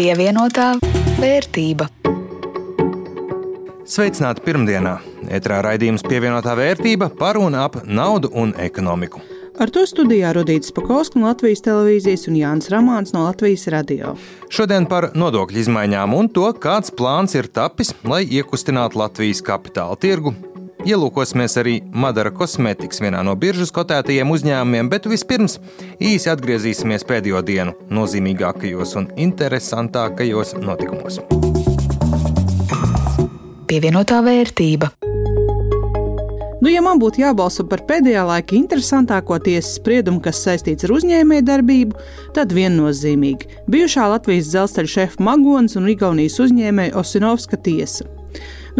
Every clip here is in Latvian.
Pievienotā vērtība. Sveicināti pirmdienā! Etrā raidījums pievienotā vērtība par un ap naudu un ekonomiku. Ar to studijā Rudīts Pakausks no Latvijas televīzijas un Jānis Ramāns no Latvijas radio. Šodien par nodokļu izmaiņām un to, kāds plāns ir tapis, lai iekustinātu Latvijas kapitāla tirgu. Ielūkosimies arī Madara kosmētikas vienā no biržas kotētajiem uzņēmumiem, bet vispirms īsi atgriezīsimies pēdējo dienu nozīmīgākajos un interesantākajos notikumos. Pievienotā vērtība. Nu, ja man būtu jābalso par pēdējā laika interesantāko tiesas spriedumu, kas saistīts ar uzņēmējdarbību, tad viennozīmīgi bijušā Latvijas dzelzceļa šefa Magonas un Igaunijas uzņēmēja Osinovska tiesa.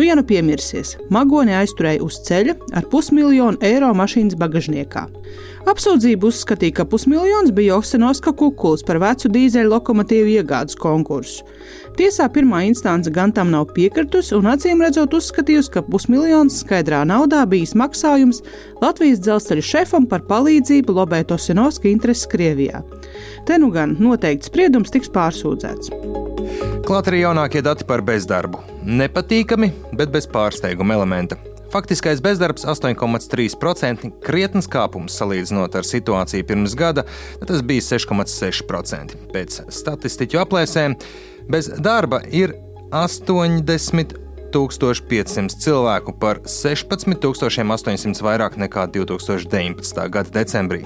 Nu, ja nu piemirsies, Magoni aizturēja uz ceļa ar pusmiljonu eiro mašīnas bagažniekā. Apsūdzību uzskatīja, ka pusmiljons bija Oksenoska kukuls par vecu dīzeļu lokomotīvu iegādes konkursu. Tiesā pirmā instance gan tam nav piekritusi un acīm redzot uzskatījusi, ka pusmiljons skaidrā naudā bijis maksājums Latvijas dzelzceļa šefam par palīdzību lobēt Osenovska intereses Krievijā. Te nu gan noteikti spriedums tiks pārsūdzēts. Klāt arī jaunākie dati par bezdarbu. Nepatīkami, bet bez pārsteiguma elementa. Faktiskais bezdarbs 8,3%, krietnes kāpums salīdzinot ar situāciju pirms gada, tas bija 6,6%. Pēc statistiķu aplēsēm bez darba ir 80 1500 cilvēku par 16,800 vairāk nekā 2019. gada decembrī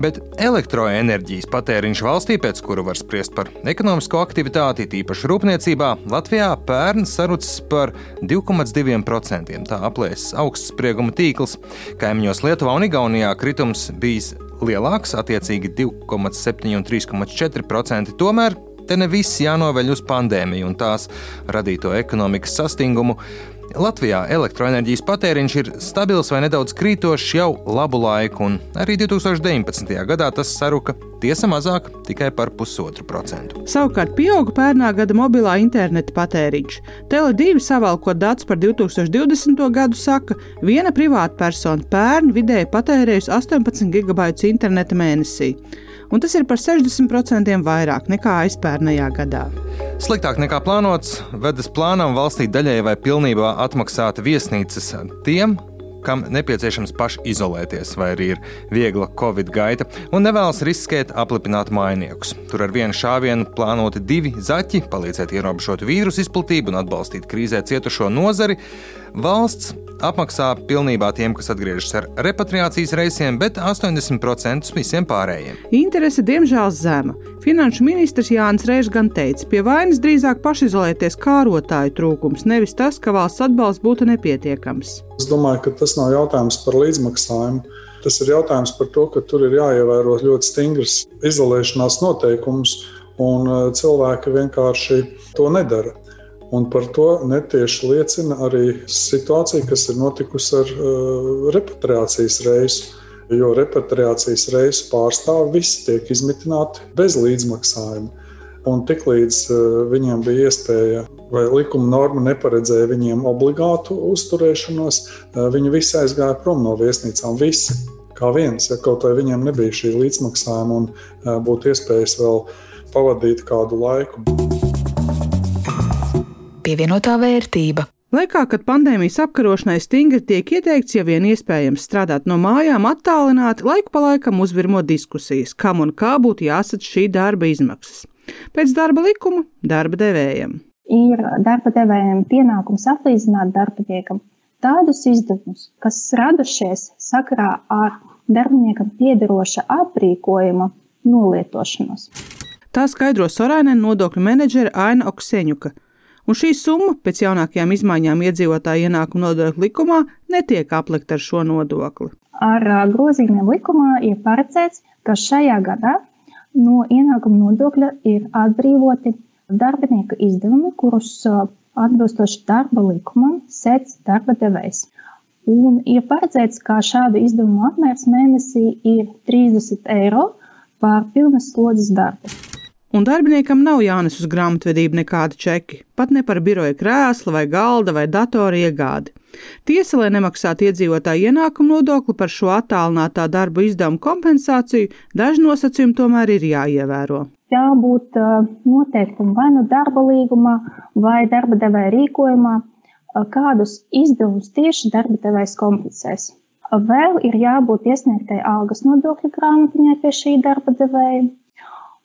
bet elektroenerģijas patēriņš valstī, pēc kura var spriest par ekonomisko aktivitāti, tīpaši rūpniecībā, Latvijā pērn sarucis par 2,2%. Tā aplēses augsts sprieguma tīkls. Kaimiņos Lietuvā un Igaunijā kritums bijis lielāks, attiecīgi 2,7 un 3,4%. Tomēr te ne viss jānoveļ uz pandēmiju un tās radīto ekonomikas sastingumu. Latvijā elektroenerģijas patēriņš ir stabils vai nedaudz krītošs jau labu laiku, un arī 2019. gadā tas saruka tiesa mazāk tikai par pusotru procentu. Savukārt pieauga pērnā gada mobilā interneta patēriņš. Tele2 savalkot datus par 2020. gadu saka, viena privāta persona pērn vidēji patērējusi 18 gigabaitus interneta mēnesī un tas ir par 60% vairāk nekā aizpērnējā gadā. Sliktāk nekā plānots, vedas plānam valstī daļai vai pilnībā atmaksāt viesnīcas tiem, kam nepieciešams paši izolēties, vai arī ir viegla covid gaita, un nevēlas riskēt aplipināt mainiekus. Tur ar vienu šāvienu plānoti divi zaķi, palīdzēt ierobežot vīrusu izplatību un atbalstīt krīzē cietušo nozari. Valsts apmaksā pilnībā tiem, kas atgriežas ar repatriācijas reisiem, bet 80% visiem pārējiem. Interese diemžēl zema. Finanšu ministrs Jānis Režs gan teica, pie vainas drīzāk pašizolēties kārotāju trūkums, nevis tas, ka valsts atbalsts būtu nepietiekams. Es domāju, ka tas nav jautājums par līdzmaksājumu. Tas ir jautājums par to, ka tur ir jāievēro ļoti stingras izolēšanās noteikumus, un uh, cilvēki vienkārši to nedara. Un par to netieši liecina arī situācija, kas ir notikusi ar uh, repatriācijas reisu. Jo repatriācijas reisu pārstāvji visi tiek izmitināti bez līdzmaksājuma. Un tiklīdz uh, viņiem bija iespēja, vai likuma norma neparedzēja viņiem obligātu uzturēšanos, viņi visi aizgāja prom no viesnīcām. Visi kā viens, ja kaut vai viņiem nebija šī līdzmaksājuma un būtu iespējas vēl pavadīt kādu laiku pievienotā vērtība. Laikā, kad pandēmijas apkarošanai stingri tiek ieteikts, ja vien iespējams strādāt no mājām, attālināti, laiku pa laikam uzvirmo diskusijas, kam un kā būtu jāsadz šī darba izmaksas. Pēc darba likuma darba devējiem. Ir darba devējiem pienākums atlīdzināt darbiniekam tādus izdevumus, kas radušies sakarā ar darbiniekam piederoša aprīkojuma nolietošanos. Tā skaidro Sorainen nodokļu menedžere Aina Okseņuka un šī summa pēc jaunākajām izmaiņām iedzīvotāju ienākumu nodokļu likumā netiek aplikta ar šo nodokli. Ar grozījumiem likumā ir paredzēts, ka šajā gadā no ienākuma nodokļa ir atbrīvoti darbinieku izdevumi, kurus atbilstoši darba likumam sēdz darba devējs. Un ir paredzēts, ka šādu izdevumu apmērs mēnesī ir 30 eiro par pilnas slodzes darbu. Un darbiniekam nav jānes uz grāmatvedību nekādi čeki, pat ne par biroja krēsla vai galda vai datora iegādi. Tiesa, lai nemaksātu iedzīvotāju ienākumu nodokli par šo attālinātā darba izdevumu kompensāciju, daži nosacījumi tomēr ir jāievēro. Jābūt noteiktam vai nu darba līgumā, vai darba devēja rīkojumā, kādus izdevumus tieši darba devējs kompensēs. Vēl ir jābūt iesniegtai algas nodokļu grāmatiņai pie šī darba devēja,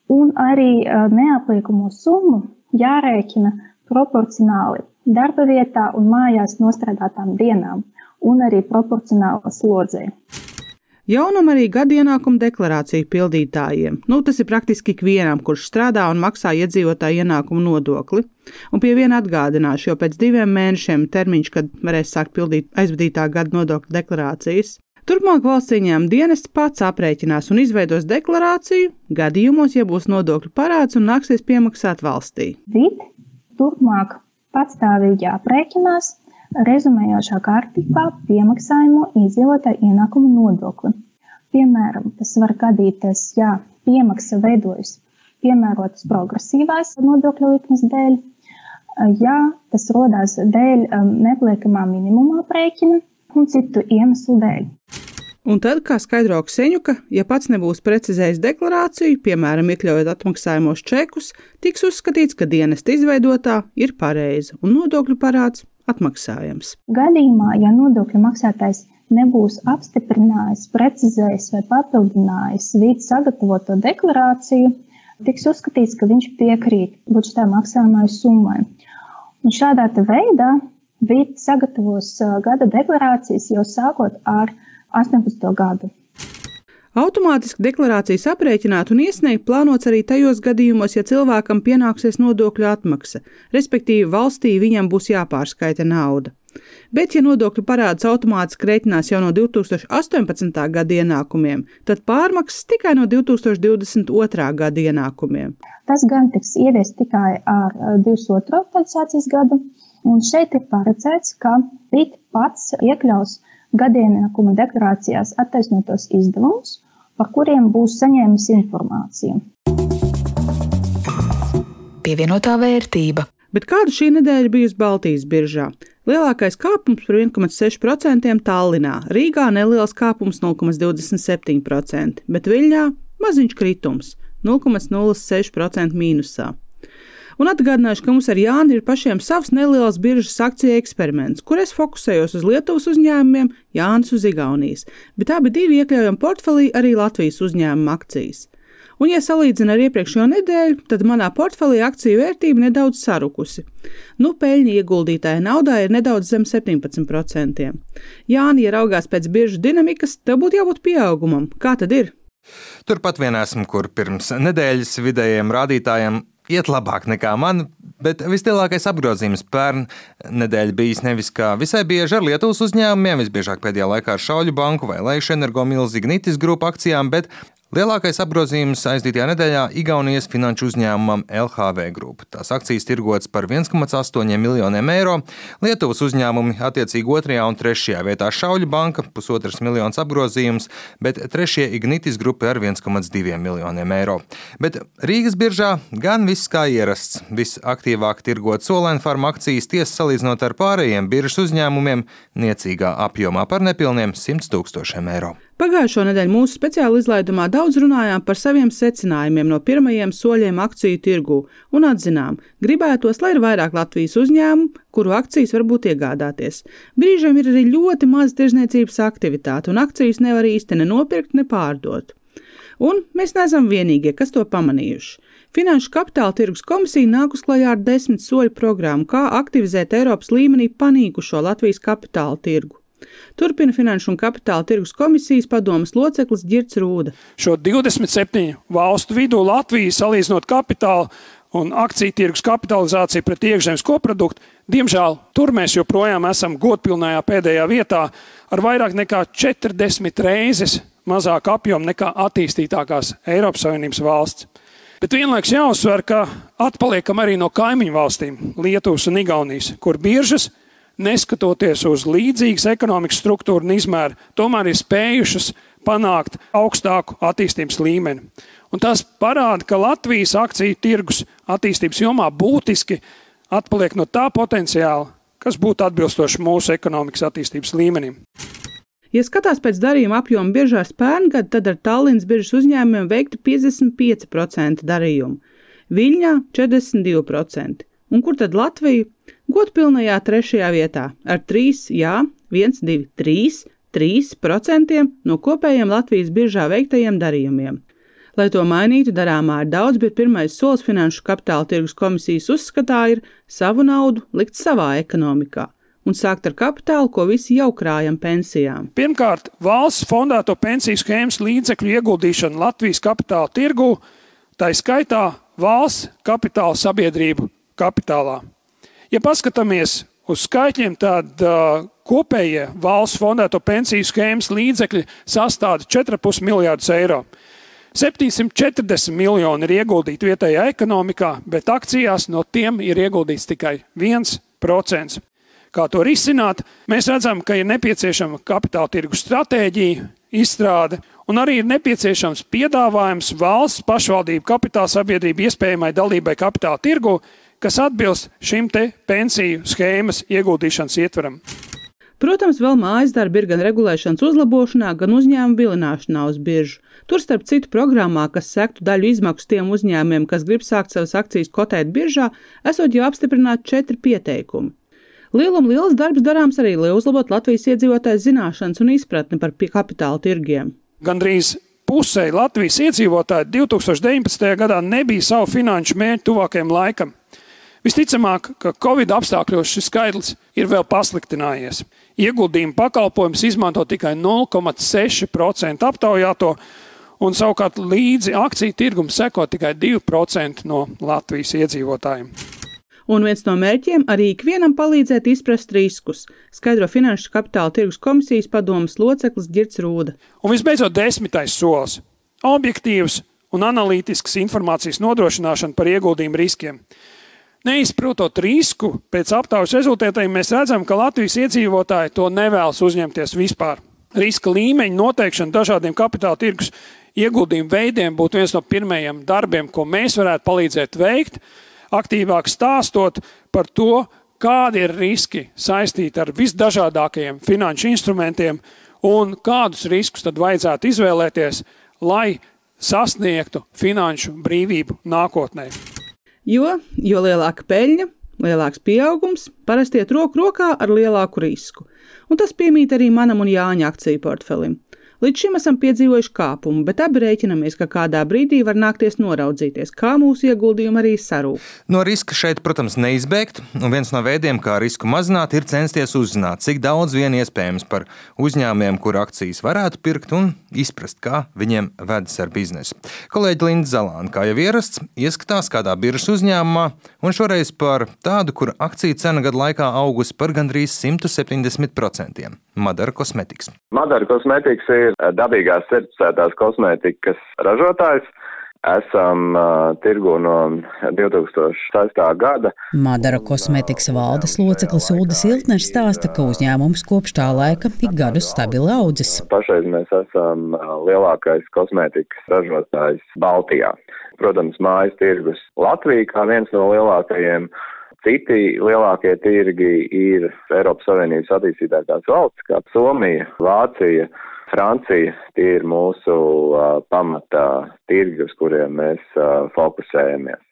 un arī neapliekamo summu jārēķina proporcionāli darba vietā un mājās nostrādātām dienām, un arī proporcionāli slodzei. Jaunam arī gada ienākuma deklarāciju pildītājiem. Nu, tas ir praktiski ikvienam, kurš strādā un maksā iedzīvotāju ienākumu nodokli. Un pie viena atgādināšu, jo pēc diviem mēnešiem termiņš, kad varēs sākt pildīt aizvadītā gada nodokļu deklarācijas. Turpmāk valsts ieņēmuma dienests pats aprēķinās un izveidos deklarāciju gadījumos, ja būs nodokļu parāds un nāksies piemaksāt valstī. Vid turpmāk patstāvīgi aprēķinās rezumējošā kārtībā piemaksājumu iedzīvotāju ienākumu nodokli. Piemēram, tas var gadīties, ja piemaksa veidojas piemērotas progresīvās nodokļu likmes dēļ, ja tas rodās dēļ um, nepliekamā minimuma aprēķina un citu iemeslu dēļ. Un tad, kā skaidro Kseņuka, ja pats nebūs precizējis deklarāciju, piemēram, iekļaujot atmaksājumos čekus, tiks uzskatīts, ka dienesta izveidotā ir pareiza un nodokļu parāds atmaksājams. Gadījumā, ja nodokļu maksātājs nebūs apstiprinājis, precizējis vai papildinājis vīdes sagatavoto deklarāciju, tiks uzskatīts, ka viņš piekrīt budžetā maksājumai summai. Un šādā veidā vīdes sagatavos gada deklarācijas jau sākot ar 18. gadu. Automātiski deklarācijas aprēķināt un iesniegt plānots arī tajos gadījumos, ja cilvēkam pienāksies nodokļu atmaksa, respektīvi valstī viņam būs jāpārskaita nauda. Bet, ja nodokļu parāds automātiski reiķinās jau no 2018. gada ienākumiem, tad pārmaksas tikai no 2022. gada ienākumiem. Tas gan tiks ieviest tikai ar 22. aktualizācijas gadu, un šeit ir paredzēts, ka PIT pats iekļaus gadienākuma deklarācijās attaisnotos izdevumus par kuriem būs saņēmis informāciju. Pievienotā vērtība. Bet kāda šī nedēļa bijusi Baltijas biržā? Lielākais kāpums par 1,6% Tallinā, Rīgā neliels kāpums 0,27%, bet Viļņā maziņš kritums 0,06% mīnusā. Un atgādināšu, ka mums ar Jāni ir pašiem savs neliels biržas akciju eksperiments, kur es fokusējos uz Lietuvas uzņēmumiem, Jānis uz Igaunijas, bet abi divi iekļaujam portfelī arī Latvijas uzņēmuma akcijas. Un, ja salīdzina ar iepriekšējo nedēļu, tad manā portfelī akciju vērtība nedaudz sarukusi. Nu, peļņa ieguldītāja naudā ir nedaudz zem 17%. Jāni, ja raugās pēc biržas dinamikas, tev būtu jābūt pieaugumam. Kā tad ir? Turpat vien esmu, kur pirms nedēļas vidējiem rādītājiem iet labāk nekā man, bet vislielākais apgrozījums pērn nedēļa bijis nevis kā visai bieži ar Lietuvas uzņēmumiem, visbiežāk pēdējā laikā ar Šauļu banku vai Leišu energo milzi Ignitis grupu akcijām, bet Lielākais apgrozījums aizdītajā nedēļā Igaunijas finanšu uzņēmumam LHV Group. Tās akcijas tirgotas par 1,8 miljoniem eiro, Lietuvas uzņēmumi attiecīgi 2. un 3. vietā Šauļu banka - pusotras miljonus apgrozījums, bet 3. Ignitis grupa ar 1,2 miljoniem eiro. Bet Rīgas biržā gan viss kā ierasts. Visaktīvāk tirgot solēnfarma akcijas tiesa salīdzinot ar pārējiem biržas uzņēmumiem niecīgā apjomā par nepilniem 100 tūkstošiem eiro. Pagājušo nedēļu mūsu speciāla izlaidumā daudz runājām par saviem secinājumiem no pirmajiem soļiem akciju tirgū un atzinām, gribētos, lai ir vairāk Latvijas uzņēmumu, kuru akcijas var būt iegādāties. Brīžiem ir arī ļoti maz tirzniecības aktivitāte, un akcijas nevar īsti ne nopirkt, ne pārdot. Un mēs neesam vienīgie, kas to pamanījuši. Finanšu kapitāla tirgus komisija nākus klajā ar desmit soļu programmu, kā aktivizēt Eiropas līmenī panīkušo Latvijas kapitāla tirgu. Turpina Finanšu un Kapitāla tirgus komisijas padomas loceklis Girts Rūda. Šo 27 valstu vidū Latvija salīdzinot kapitālu un akciju tirgus kapitalizāciju pret iekšzemes koproduktu, diemžēl tur mēs joprojām esam godpilnējā pēdējā vietā ar vairāk nekā 40 reizes mazāku apjomu nekā attīstītākās Eiropas Savienības valsts. Bet vienlaikus jāuzsver, ka atpaliekam arī no kaimiņu valstīm, Lietuvas un Igaunijas, kur biržas ir neskatoties uz līdzīgas ekonomikas struktūru un izmēru, tomēr ir spējušas panākt augstāku attīstības līmeni. Un tas parāda, ka Latvijas akciju tirgus attīstības jomā būtiski atpaliek no tā potenciāla, kas būtu atbilstoši mūsu ekonomikas attīstības līmenim. Ja skatās pēc darījuma apjoma biržās pērngad, tad ar Tallinas biržas uzņēmumiem veikti 55% darījumu, Viļņā 42%. Un kur tad Latvija? Godpilnajā trešajā vietā ar 3, jā, 1, 2, 3, 3% no kopējiem Latvijas biržā veiktajiem darījumiem. Lai to mainītu, darāmā ir daudz, bet pirmais solis Finanšu kapitāla tirgus komisijas uzskatā ir savu naudu likt savā ekonomikā un sākt ar kapitālu, ko visi jau krājam pensijām. Pirmkārt, valsts fondēto pensiju schēmas līdzekļu ieguldīšana Latvijas kapitāla tirgū, tā skaitā valsts kapitāla sabiedrību kapitālā. Ja paskatāmies uz skaitļiem, tad uh, kopējie valsts fondēto pensiju schēmas līdzekļi sastāv 4,5 miljardus eiro. 740 miljoni ir ieguldīti vietējā ekonomikā, bet akcijās no tiem ir ieguldīts tikai 1% kā to risināt. Mēs redzam, ka ir nepieciešama kapitāla tirgus stratēģija, izstrāde, un arī ir nepieciešams piedāvājums valsts pašvaldību kapitāla sabiedrību iespējamai dalībai kapitāla tirgu, kas atbilst šim te pensiju schēmas ieguldīšanas ietveram. Protams, vēl mājas darbi ir gan regulēšanas uzlabošanā, gan uzņēmuma vilināšanā uz biržu. Tur, starp citu, programmā, kas sektu daļu izmaksu tiem uzņēmumiem, kas grib sākt savas akcijas kotēt biržā, esot jau apstiprināti četri pieteikumi. Lielum liels darbs darāms arī, lai uzlabotu Latvijas iedzīvotāju zināšanas un izpratni par kapitāla tirgiem. Gandrīz pusē Latvijas iedzīvotāji 2019. gadā nebija savu finanšu mērķu tuvākajam laikam. Visticamāk, ka Covid apstākļos šis skaitlis ir vēl pasliktinājies. Ieguldījumu pakalpojumus izmanto tikai 0,6% aptaujāto, un savukārt līdzi akciju tirgumu seko tikai 2% no Latvijas iedzīvotājiem un viens no mērķiem arī ikvienam palīdzēt izprast riskus, skaidro Finanšu kapitāla tirgus komisijas padomas loceklis Girts Rūda. Un visbeidzot, desmitais solis - objektīvs un analītisks informācijas nodrošināšana par ieguldījumu riskiem. Neizprotot risku pēc aptaujas rezultātiem, mēs redzam, ka Latvijas iedzīvotāji to nevēlas uzņemties vispār. Riska līmeņa noteikšana dažādiem kapitāla tirgus ieguldījumu veidiem būtu viens no pirmajiem darbiem, ko mēs varētu palīdzēt veikt, aktīvāk stāstot par to, kādi ir riski saistīti ar visdažādākajiem finanšu instrumentiem un kādus riskus tad vajadzētu izvēlēties, lai sasniegtu finanšu brīvību nākotnē. Jo, jo lielāka peļņa, lielāks pieaugums parasti iet roku rokā ar lielāku risku. Un tas piemīt arī manam un Jāņa akciju portfelim. Līdz šim esam piedzīvojuši kāpumu, bet abi rēķinamies, ka kādā brīdī var nākties noraudzīties, kā mūsu ieguldījumi arī sarūk. No riska šeit, protams, neizbēgt, un viens no veidiem, kā risku mazināt, ir censties uzzināt, cik daudz vien iespējams par uzņēmumiem, kur akcijas varētu pirkt, un izprast, kā viņiem vedas ar biznesu. Kolēģi Linda Zalāna, kā jau ierasts, ieskatās kādā biržas uzņēmumā, un šoreiz par tādu, kur akciju cena gadu laikā augusi par gandrīz 170%. Madara kosmetikas. Madara kosmetikas ir dabīgās certificētās kosmētikas ražotājs. Esam uh, tirgu no 2006. gada. Madara kosmētikas valdes loceklis Uldis Iltners stāsta, ka uzņēmums kopš tā laika ik gadus stabili audzis. Pašreiz mēs esam lielākais kosmētikas ražotājs Baltijā. Protams, mājas tirgus Latvija kā viens no lielākajiem Citi lielākie tirgi ir Eiropas Savienības attīstītākās valsts, kā Somija, Vācija, Francija. Tie ir mūsu uh, pamatā tirgi, uz kuriem mēs uh, fokusējamies.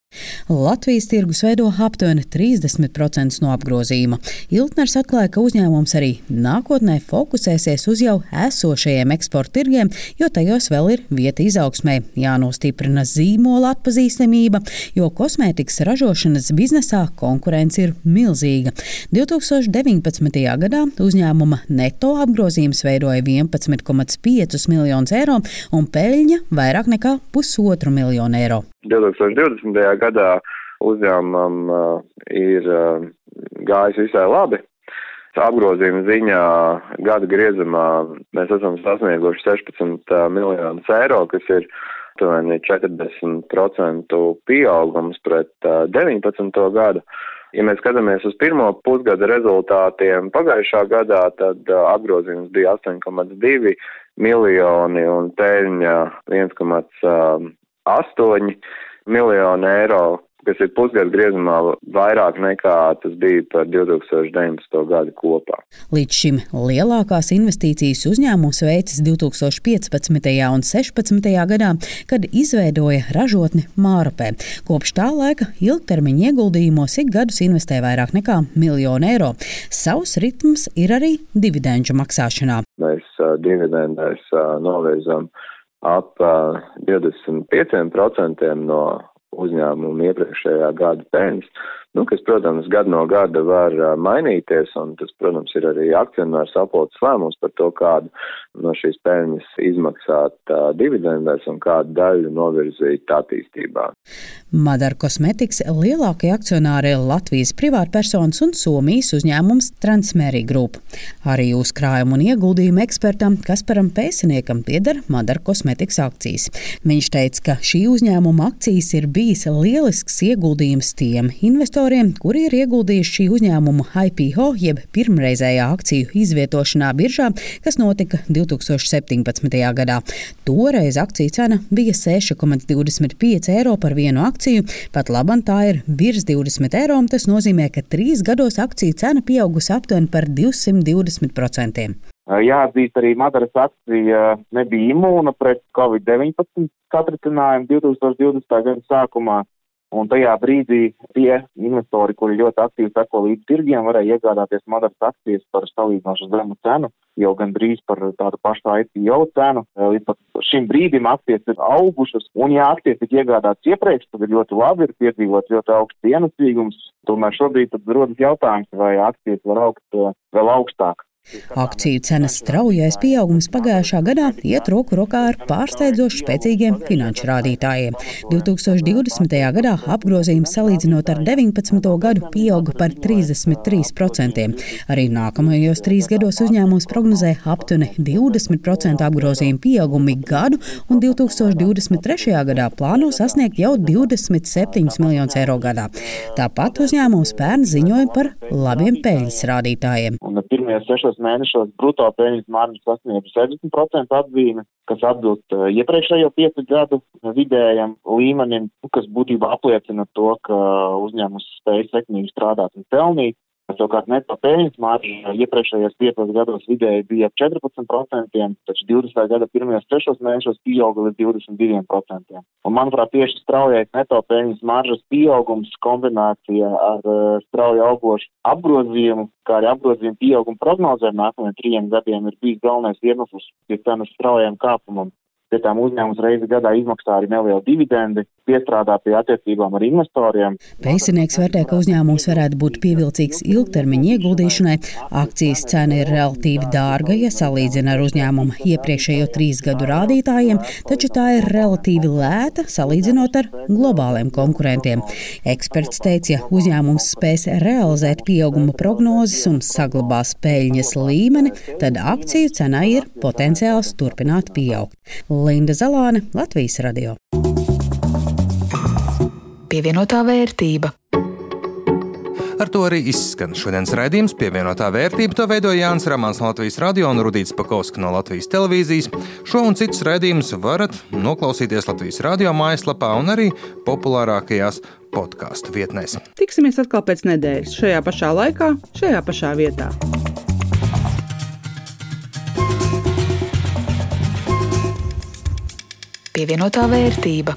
Latvijas tirgus veido aptuveni 30% no apgrozījuma. Iltners atklāja, ka uzņēmums arī nākotnē fokusēsies uz jau esošajiem eksporta tirgiem, jo tajos vēl ir vieta izaugsmē. Jānostiprina zīmola atpazīstamība, jo kosmētikas ražošanas biznesā konkurence ir milzīga. 2019. gadā uzņēmuma neto apgrozījums veidoja 11,5 miljonus eiro un peļņa vairāk nekā pusotru miljonu eiro. 2020. gadā uzņēmumam uh, ir uh, gājis visai labi. Apgrozījuma ziņā gada griezumā mēs esam sasnieguši 16 uh, miljonus eiro, kas ir aptuveni 40% pieaugums pret 19. gadu. Ja mēs skatāmies uz pirmo pusgada rezultātiem pagājušā gadā, tad apgrozījums bija 8,2 miljoni un peļņa 1,8 miljoni eiro. kas ir pusgadu griezumā vairāk nekā tas bija par 2019. gadu kopā. Līdz šim lielākās investīcijas uzņēmums veicis 2015. un 2016. gadā, kad izveidoja ražotni Mārupē. Kopš tā laika ilgtermiņa ieguldījumos ik gadus investē vairāk nekā miljonu eiro. Savs ritms ir arī dividendžu maksāšanā. Mēs uh, dividendēs uh, novirzam ap uh, 25% no uzņēmumu iepriekšējā gada peļņas, nu, kas, protams, gadu no gada var mainīties, un tas, protams, ir arī akcionārs sapulces lēmums par to, kādu no šīs peļņas izmaksāt uh, dividendēs un kādu daļu novirzīt attīstībā. Madara Kosmetiks lielākie akcionāri ir Latvijas privātpersonas un Somijas uzņēmums Transmērī Group. Arī uzkrājumu un ieguldījumu ekspertam Kasparam Pēsiniekam pieder Madara Kosmetiks akcijas. Viņš teica, ka šī uzņēmuma akcijas ir bijis lielisks ieguldījums tiem investoriem, kuri ir ieguldījuši šī uzņēmuma IPO jeb pirmreizējā akciju izvietošanā biržā, kas notika 2017. gadā. Toreiz akciju cena bija 6,25 eiro par vienu akciju. Pat labam tā ir virs 20 eiro, tas nozīmē, ka trīs gados akciju cena pieaugusi aptuveni par 220%. Jāatzīst, arī Madaras akcija nebija imūna pret Covid-19 katricinājumu 2020. gada sākumā. Un tajā brīdī tie investori, kuri ļoti aktīvi seko līdz tirgiem, varēja iegādāties Madaras akcijas par salīdzinoši zemu cenu, jau gandrīz par tādu pašu IPO cenu. Līdz pat šim brīdim akcijas ir augušas, un ja akcijas tika iegādātas iepriekš, tad ir ļoti labi, ir piedzīvots ļoti augsts ienesīgums. Tomēr šobrīd rodas jautājums, vai akcijas var augt vēl augstāk. Akciju cenas straujais pieaugums pagājušā gadā iet roku rokā ar pārsteidzoši spēcīgiem finanšu rādītājiem. 2020. gadā apgrozījums salīdzinot ar 19. gadu pieauga par 33%. Arī nākamajos trīs gados uzņēmums prognozē aptuveni 20% apgrozījumu pieaugumu gadu, un 2023. gadā plāno sasniegt jau 27 miljonus eiro gadā. Tāpat uzņēmums pērn ziņoja par labiem peļņas rādītājiem. Un piecos mēnešos brutto peļņas marža sasniedz 60% atzīme, kas atbilst uh, iepriekšējo piecu gadu vidējam līmenim, kas būtībā apliecina to, ka uzņēmums spēj sekmīgi strādāt un pelnīt. Savukārt neto peļņas marža iepriekšējos piecos gados vidēji bija ap 14%, taču 20. gada pirmajos sešos mēnešos pieauga līdz 22%. Un, manuprāt, tieši straujais neto peļņas maržas pieaugums kombinācija ar uh, strauju augošu apgrozījumu, kā arī apgrozījumu pieaugumu prognozēm nākamajiem trijiem gadiem ir bijis galvenais iemesls pie cenas straujiem kāpumam. Pie tām uzņēmums reizi gadā izmaksā arī nelielu dividendi, piestrādā pie attiecībām ar investoriem. Pēcinieks vērtē, ka uzņēmums varētu būt pievilcīgs ilgtermiņa ieguldīšanai. Akcijas cena ir relatīvi dārga, ja salīdzina ar uzņēmumu iepriekšējo trīs gadu rādītājiem, taču tā ir relatīvi lēta salīdzinot ar globāliem konkurentiem. Eksperts teica, ja uzņēmums spēs realizēt pieauguma prognozes un saglabās peļņas līmeni, tad akciju cenai ir potenciāls turpināt pieaugt. Linda Zalāne, Latvijas radio. Pievienotā vērtība. Ar to arī izskan šodienas raidījums. Pievienotā vērtība to veidoja Jānis Rāmāns no Latvijas radio un Rudīts Pakausks no Latvijas televīzijas. Šo un citus raidījumus varat noklausīties Latvijas radio mājaslapā un arī populārākajās podkāstu vietnēs. Tiksimies atkal pēc nedēļas, šajā pašā laikā, šajā pašā vietā. Pievienotā vērtība.